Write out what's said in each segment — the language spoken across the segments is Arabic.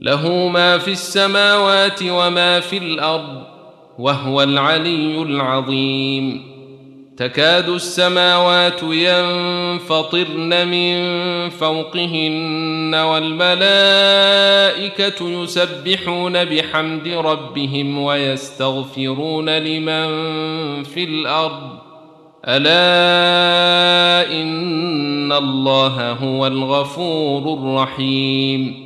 له ما في السماوات وما في الأرض وهو العلي العظيم. تكاد السماوات ينفطرن من فوقهن والملائكة يسبحون بحمد ربهم ويستغفرون لمن في الأرض. ألا إن الله هو الغفور الرحيم.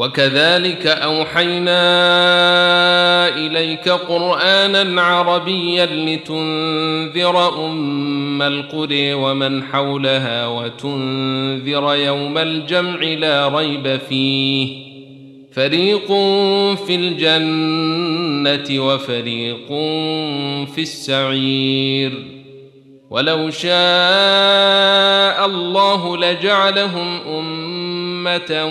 وكذلك أوحينا إليك قرآنا عربيا لتنذر أم القرى ومن حولها وتنذر يوم الجمع لا ريب فيه. فريق في الجنة وفريق في السعير. ولو شاء الله لجعلهم أمة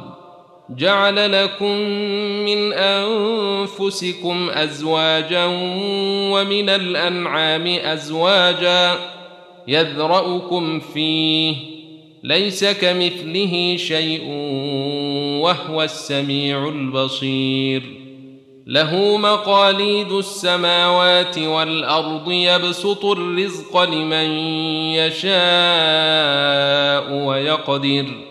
جعل لكم من أنفسكم أزواجا ومن الأنعام أزواجا يذرأكم فيه ليس كمثله شيء وهو السميع البصير. له مقاليد السماوات والأرض يبسط الرزق لمن يشاء ويقدر.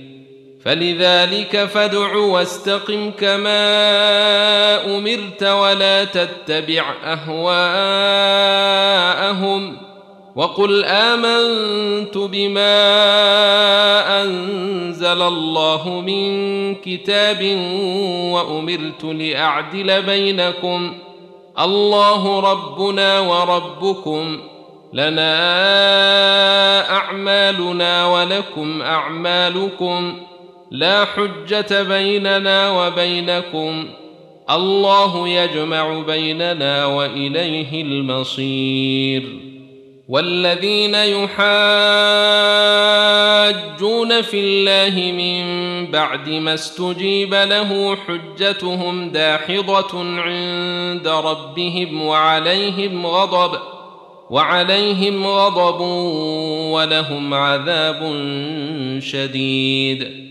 فلذلك فادع واستقم كما أمرت ولا تتبع أهواءهم وقل آمنت بما أنزل الله من كتاب وأمرت لأعدل بينكم الله ربنا وربكم لنا أعمالنا ولكم أعمالكم لا حجة بيننا وبينكم. الله يجمع بيننا وإليه المصير. والذين يحاجون في الله من بعد ما استجيب له حجتهم داحضة عند ربهم وعليهم غضب وعليهم غضب ولهم عذاب شديد.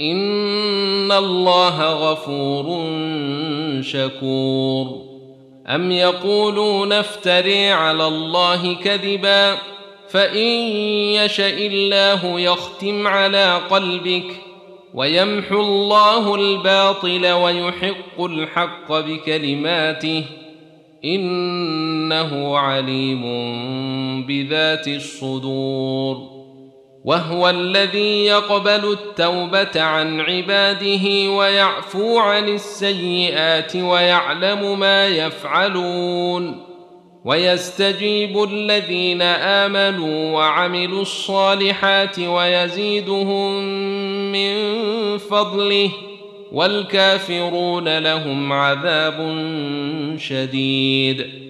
ان الله غفور شكور. ام يقولون افتري على الله كذبا فان يشا الله يختم على قلبك ويمحو الله الباطل ويحق الحق بكلماته انه عليم بذات الصدور. وهو الذي يقبل التوبة عن عباده ويعفو عن السيئات ويعلم ما يفعلون ويستجيب الذين آمنوا وعملوا الصالحات ويزيدهم من فضله والكافرون لهم عذاب شديد.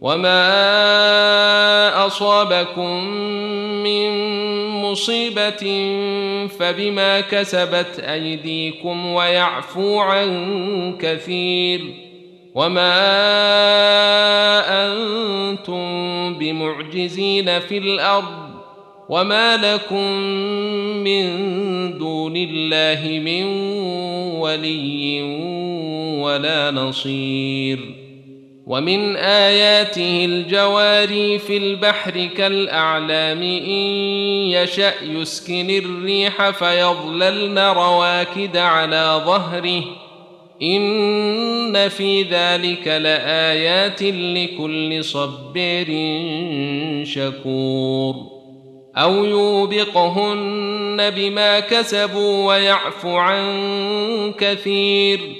وما اصابكم من مصيبه فبما كسبت ايديكم ويعفو عن كثير وما أنتم بمعجزين في الأرض وما لكم من دون الله من ولي ولا نصير ومن آياته الجواري في البحر كالأعلام إن يشأ يسكن الريح فيظللن رواكد على ظهره. إن في ذلك لآيات لكل صبير شكور. أو يوبقهن بما كسبوا ويعفو عن كثير.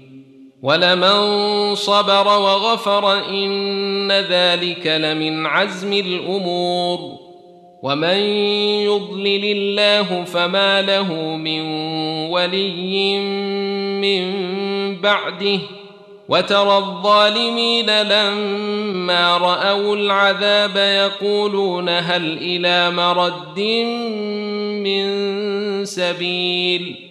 ولمن صبر وغفر ان ذلك لمن عزم الأمور ومن يضلل الله فما له من ولي من بعده وترى الظالمين لما راوا العذاب يقولون هل إلى مرد من سبيل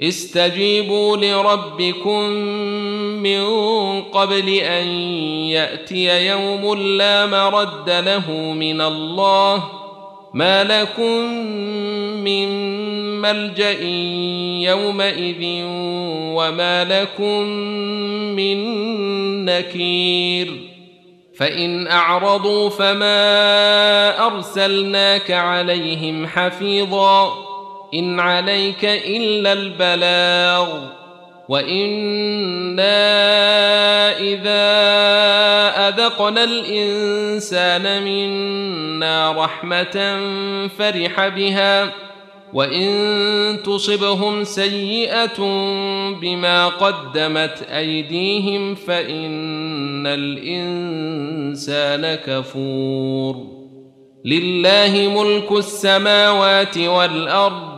استجيبوا لربكم من قبل أن يأتي يوم لا مرد له من الله ما لكم من ملجأ يومئذ وما لكم من نكير فإن أعرضوا فما أرسلناك عليهم حفيظا إن عليك إلا البلاغ وإنا إذا أذقنا الإنسان منا رحمة فرح بها وإن تصبهم سيئة بما قدمت أيديهم فإن الإنسان كفور لله ملك السماوات والأرض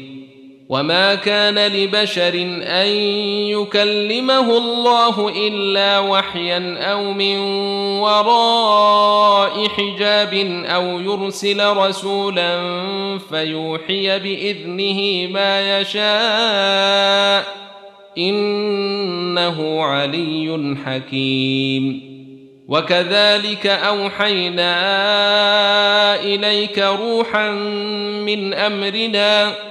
وما كان لبشر ان يكلمه الله الا وحيا أو من وراء حجاب أو يرسل رسولا فيوحي باذنه ما يشاء انه علي حكيم. وكذلك اوحينا اليك روحا من امرنا